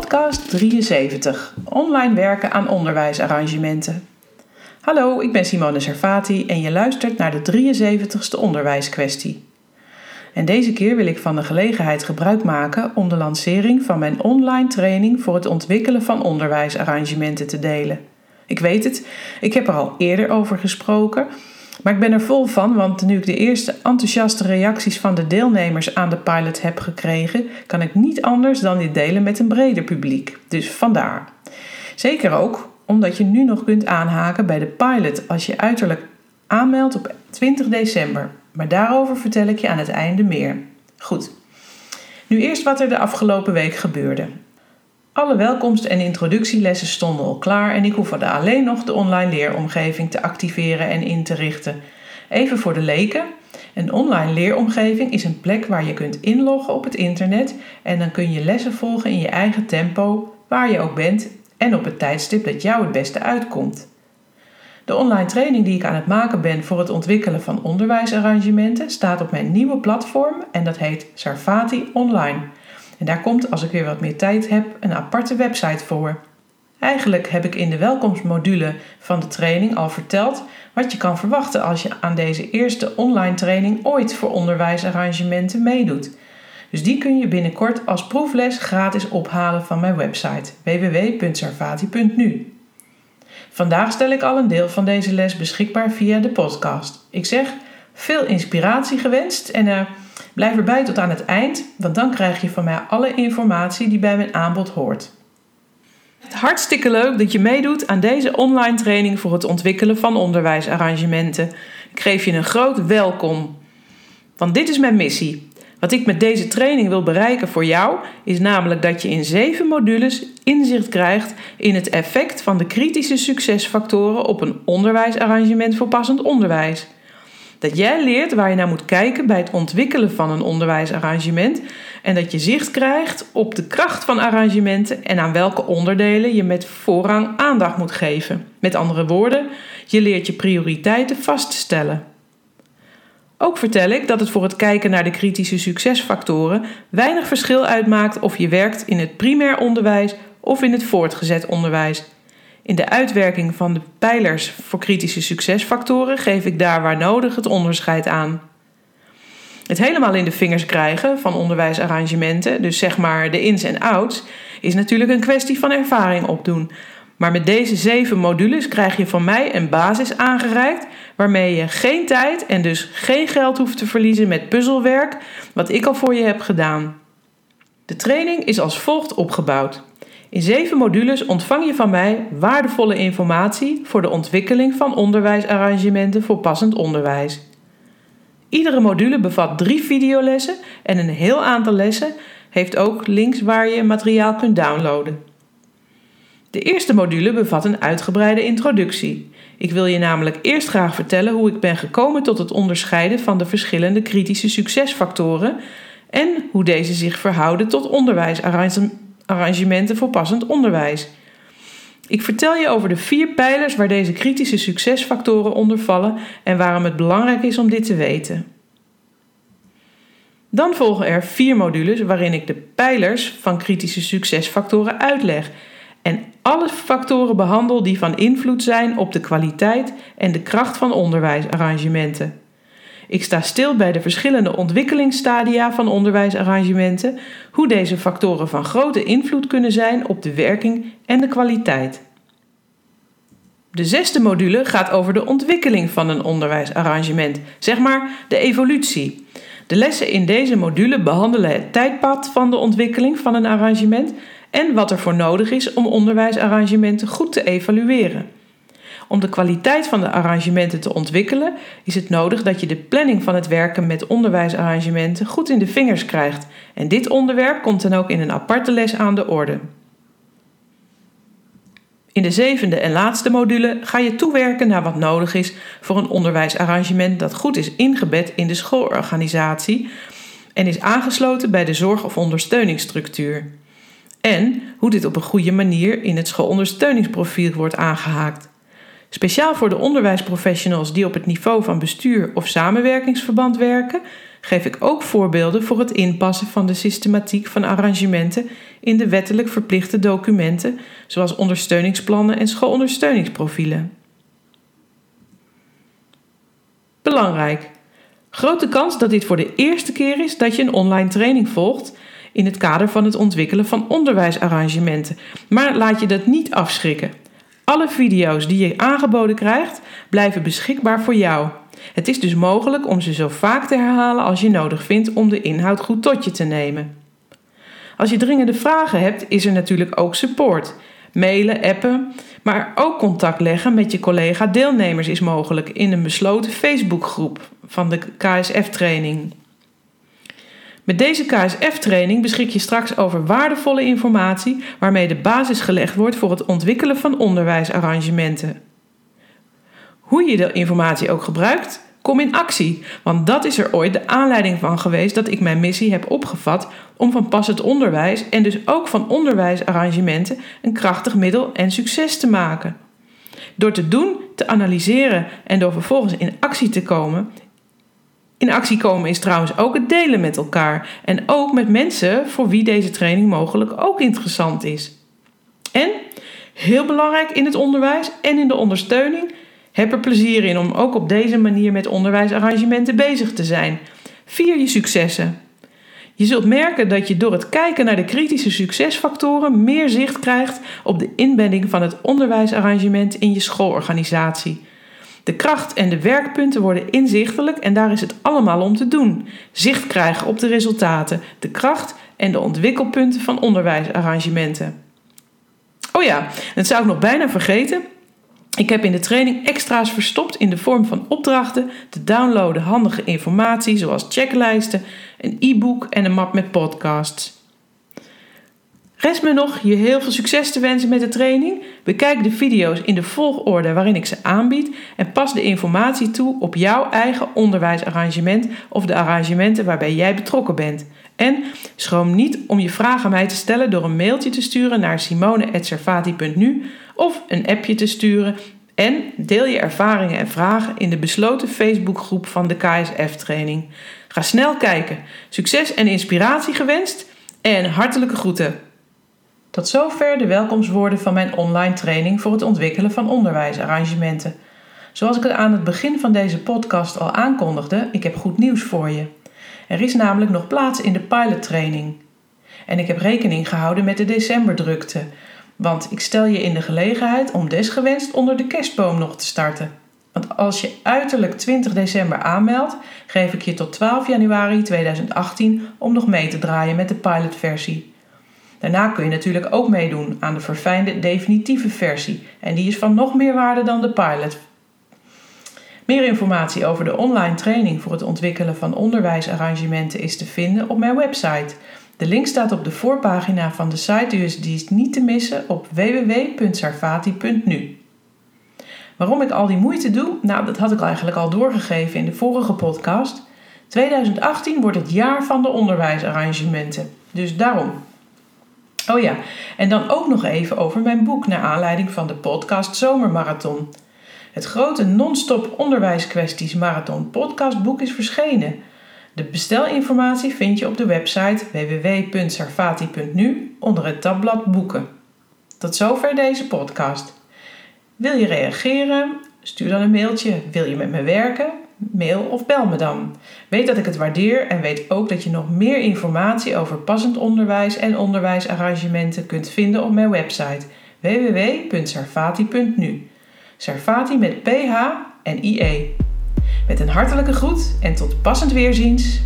podcast 73: Online werken aan onderwijsarrangementen. Hallo, ik ben Simone Servati en je luistert naar de 73ste onderwijskwestie. En deze keer wil ik van de gelegenheid gebruik maken om de lancering van mijn online training voor het ontwikkelen van onderwijsarrangementen te delen. Ik weet het, ik heb er al eerder over gesproken, maar ik ben er vol van, want nu ik de eerste enthousiaste reacties van de deelnemers aan de pilot heb gekregen, kan ik niet anders dan dit delen met een breder publiek. Dus vandaar. Zeker ook omdat je nu nog kunt aanhaken bij de pilot als je uiterlijk aanmeldt op 20 december. Maar daarover vertel ik je aan het einde meer. Goed. Nu eerst wat er de afgelopen week gebeurde. Alle welkomst- en introductielessen stonden al klaar en ik hoefde alleen nog de online leeromgeving te activeren en in te richten. Even voor de leken. Een online leeromgeving is een plek waar je kunt inloggen op het internet en dan kun je lessen volgen in je eigen tempo, waar je ook bent en op het tijdstip dat jou het beste uitkomt. De online training die ik aan het maken ben voor het ontwikkelen van onderwijsarrangementen staat op mijn nieuwe platform en dat heet Sarfati Online. En daar komt, als ik weer wat meer tijd heb, een aparte website voor. Eigenlijk heb ik in de welkomstmodule van de training al verteld wat je kan verwachten als je aan deze eerste online training ooit voor onderwijsarrangementen meedoet. Dus die kun je binnenkort als proefles gratis ophalen van mijn website www.sarvati.nu. Vandaag stel ik al een deel van deze les beschikbaar via de podcast. Ik zeg veel inspiratie gewenst en uh, blijf erbij tot aan het eind, want dan krijg je van mij alle informatie die bij mijn aanbod hoort. Hartstikke leuk dat je meedoet aan deze online training voor het ontwikkelen van onderwijsarrangementen. Ik geef je een groot welkom. Want dit is mijn missie. Wat ik met deze training wil bereiken voor jou is namelijk dat je in zeven modules inzicht krijgt in het effect van de kritische succesfactoren op een onderwijsarrangement voor passend onderwijs. Dat jij leert waar je naar moet kijken bij het ontwikkelen van een onderwijsarrangement en dat je zicht krijgt op de kracht van arrangementen en aan welke onderdelen je met voorrang aandacht moet geven. Met andere woorden, je leert je prioriteiten vaststellen. Ook vertel ik dat het voor het kijken naar de kritische succesfactoren weinig verschil uitmaakt of je werkt in het primair onderwijs of in het voortgezet onderwijs. In de uitwerking van de pijlers voor kritische succesfactoren geef ik daar waar nodig het onderscheid aan. Het helemaal in de vingers krijgen van onderwijsarrangementen, dus zeg maar de ins en outs, is natuurlijk een kwestie van ervaring opdoen. Maar met deze zeven modules krijg je van mij een basis aangereikt waarmee je geen tijd en dus geen geld hoeft te verliezen met puzzelwerk, wat ik al voor je heb gedaan. De training is als volgt opgebouwd. In zeven modules ontvang je van mij waardevolle informatie voor de ontwikkeling van onderwijsarrangementen voor passend onderwijs. Iedere module bevat drie videolessen en een heel aantal lessen heeft ook links waar je materiaal kunt downloaden. De eerste module bevat een uitgebreide introductie. Ik wil je namelijk eerst graag vertellen hoe ik ben gekomen tot het onderscheiden van de verschillende kritische succesfactoren en hoe deze zich verhouden tot onderwijsarrangementen voor passend onderwijs. Ik vertel je over de vier pijlers waar deze kritische succesfactoren onder vallen en waarom het belangrijk is om dit te weten. Dan volgen er vier modules waarin ik de pijlers van kritische succesfactoren uitleg en alle factoren behandel die van invloed zijn op de kwaliteit en de kracht van onderwijsarrangementen. Ik sta stil bij de verschillende ontwikkelingsstadia van onderwijsarrangementen, hoe deze factoren van grote invloed kunnen zijn op de werking en de kwaliteit. De zesde module gaat over de ontwikkeling van een onderwijsarrangement, zeg maar de evolutie. De lessen in deze module behandelen het tijdpad van de ontwikkeling van een arrangement en wat er voor nodig is om onderwijsarrangementen goed te evalueren. Om de kwaliteit van de arrangementen te ontwikkelen, is het nodig dat je de planning van het werken met onderwijsarrangementen goed in de vingers krijgt. En dit onderwerp komt dan ook in een aparte les aan de orde. In de zevende en laatste module ga je toewerken naar wat nodig is voor een onderwijsarrangement dat goed is ingebed in de schoolorganisatie en is aangesloten bij de zorg- of ondersteuningsstructuur. En hoe dit op een goede manier in het schoolondersteuningsprofiel wordt aangehaakt. Speciaal voor de onderwijsprofessionals die op het niveau van bestuur of samenwerkingsverband werken, geef ik ook voorbeelden voor het inpassen van de systematiek van arrangementen in de wettelijk verplichte documenten, zoals ondersteuningsplannen en schoolondersteuningsprofielen. Belangrijk. Grote kans dat dit voor de eerste keer is dat je een online training volgt in het kader van het ontwikkelen van onderwijsarrangementen. Maar laat je dat niet afschrikken. Alle video's die je aangeboden krijgt, blijven beschikbaar voor jou. Het is dus mogelijk om ze zo vaak te herhalen als je nodig vindt om de inhoud goed tot je te nemen. Als je dringende vragen hebt, is er natuurlijk ook support. Mailen, appen, maar ook contact leggen met je collega-deelnemers is mogelijk in een besloten Facebookgroep van de KSF-training. Met deze KSF-training beschik je straks over waardevolle informatie waarmee de basis gelegd wordt voor het ontwikkelen van onderwijsarrangementen. Hoe je de informatie ook gebruikt, kom in actie, want dat is er ooit de aanleiding van geweest dat ik mijn missie heb opgevat om van passend onderwijs en dus ook van onderwijsarrangementen een krachtig middel en succes te maken. Door te doen, te analyseren en door vervolgens in actie te komen, in actie komen is trouwens ook het delen met elkaar en ook met mensen voor wie deze training mogelijk ook interessant is. En, heel belangrijk in het onderwijs en in de ondersteuning, heb er plezier in om ook op deze manier met onderwijsarrangementen bezig te zijn. Vier je successen. Je zult merken dat je door het kijken naar de kritische succesfactoren meer zicht krijgt op de inbedding van het onderwijsarrangement in je schoolorganisatie. De kracht en de werkpunten worden inzichtelijk en daar is het allemaal om te doen. Zicht krijgen op de resultaten, de kracht en de ontwikkelpunten van onderwijsarrangementen. Oh ja, dat zou ik nog bijna vergeten. Ik heb in de training extra's verstopt in de vorm van opdrachten, te downloaden handige informatie zoals checklijsten, een e-book en een map met podcasts. Rest me nog je heel veel succes te wensen met de training. Bekijk de video's in de volgorde waarin ik ze aanbied en pas de informatie toe op jouw eigen onderwijsarrangement of de arrangementen waarbij jij betrokken bent. En schroom niet om je vraag aan mij te stellen door een mailtje te sturen naar simone.servati.nu of een appje te sturen. En deel je ervaringen en vragen in de besloten Facebookgroep van de KSF-training. Ga snel kijken. Succes en inspiratie gewenst en hartelijke groeten. Tot zover de welkomstwoorden van mijn online training voor het ontwikkelen van onderwijsarrangementen. Zoals ik het aan het begin van deze podcast al aankondigde, ik heb goed nieuws voor je. Er is namelijk nog plaats in de pilottraining. En ik heb rekening gehouden met de decemberdrukte, want ik stel je in de gelegenheid om desgewenst onder de kerstboom nog te starten. Want als je uiterlijk 20 december aanmeldt, geef ik je tot 12 januari 2018 om nog mee te draaien met de pilotversie. Daarna kun je natuurlijk ook meedoen aan de verfijnde definitieve versie en die is van nog meer waarde dan de pilot. Meer informatie over de online training voor het ontwikkelen van onderwijsarrangementen is te vinden op mijn website. De link staat op de voorpagina van de site, dus die is niet te missen op www.sarfati.nu. Waarom ik al die moeite doe? Nou, dat had ik eigenlijk al doorgegeven in de vorige podcast. 2018 wordt het jaar van de onderwijsarrangementen. Dus daarom. Oh ja, en dan ook nog even over mijn boek naar aanleiding van de podcast Zomermarathon. Het grote non-stop onderwijskwesties marathon podcastboek is verschenen. De bestelinformatie vind je op de website www.sarfati.nu onder het tabblad boeken. Tot zover deze podcast. Wil je reageren? Stuur dan een mailtje. Wil je met me werken? Mail of bel me dan. Weet dat ik het waardeer en weet ook dat je nog meer informatie over passend onderwijs en onderwijsarrangementen kunt vinden op mijn website www.sarfati.nu. Sarfati met PH en IE. Met een hartelijke groet en tot passend weerziens.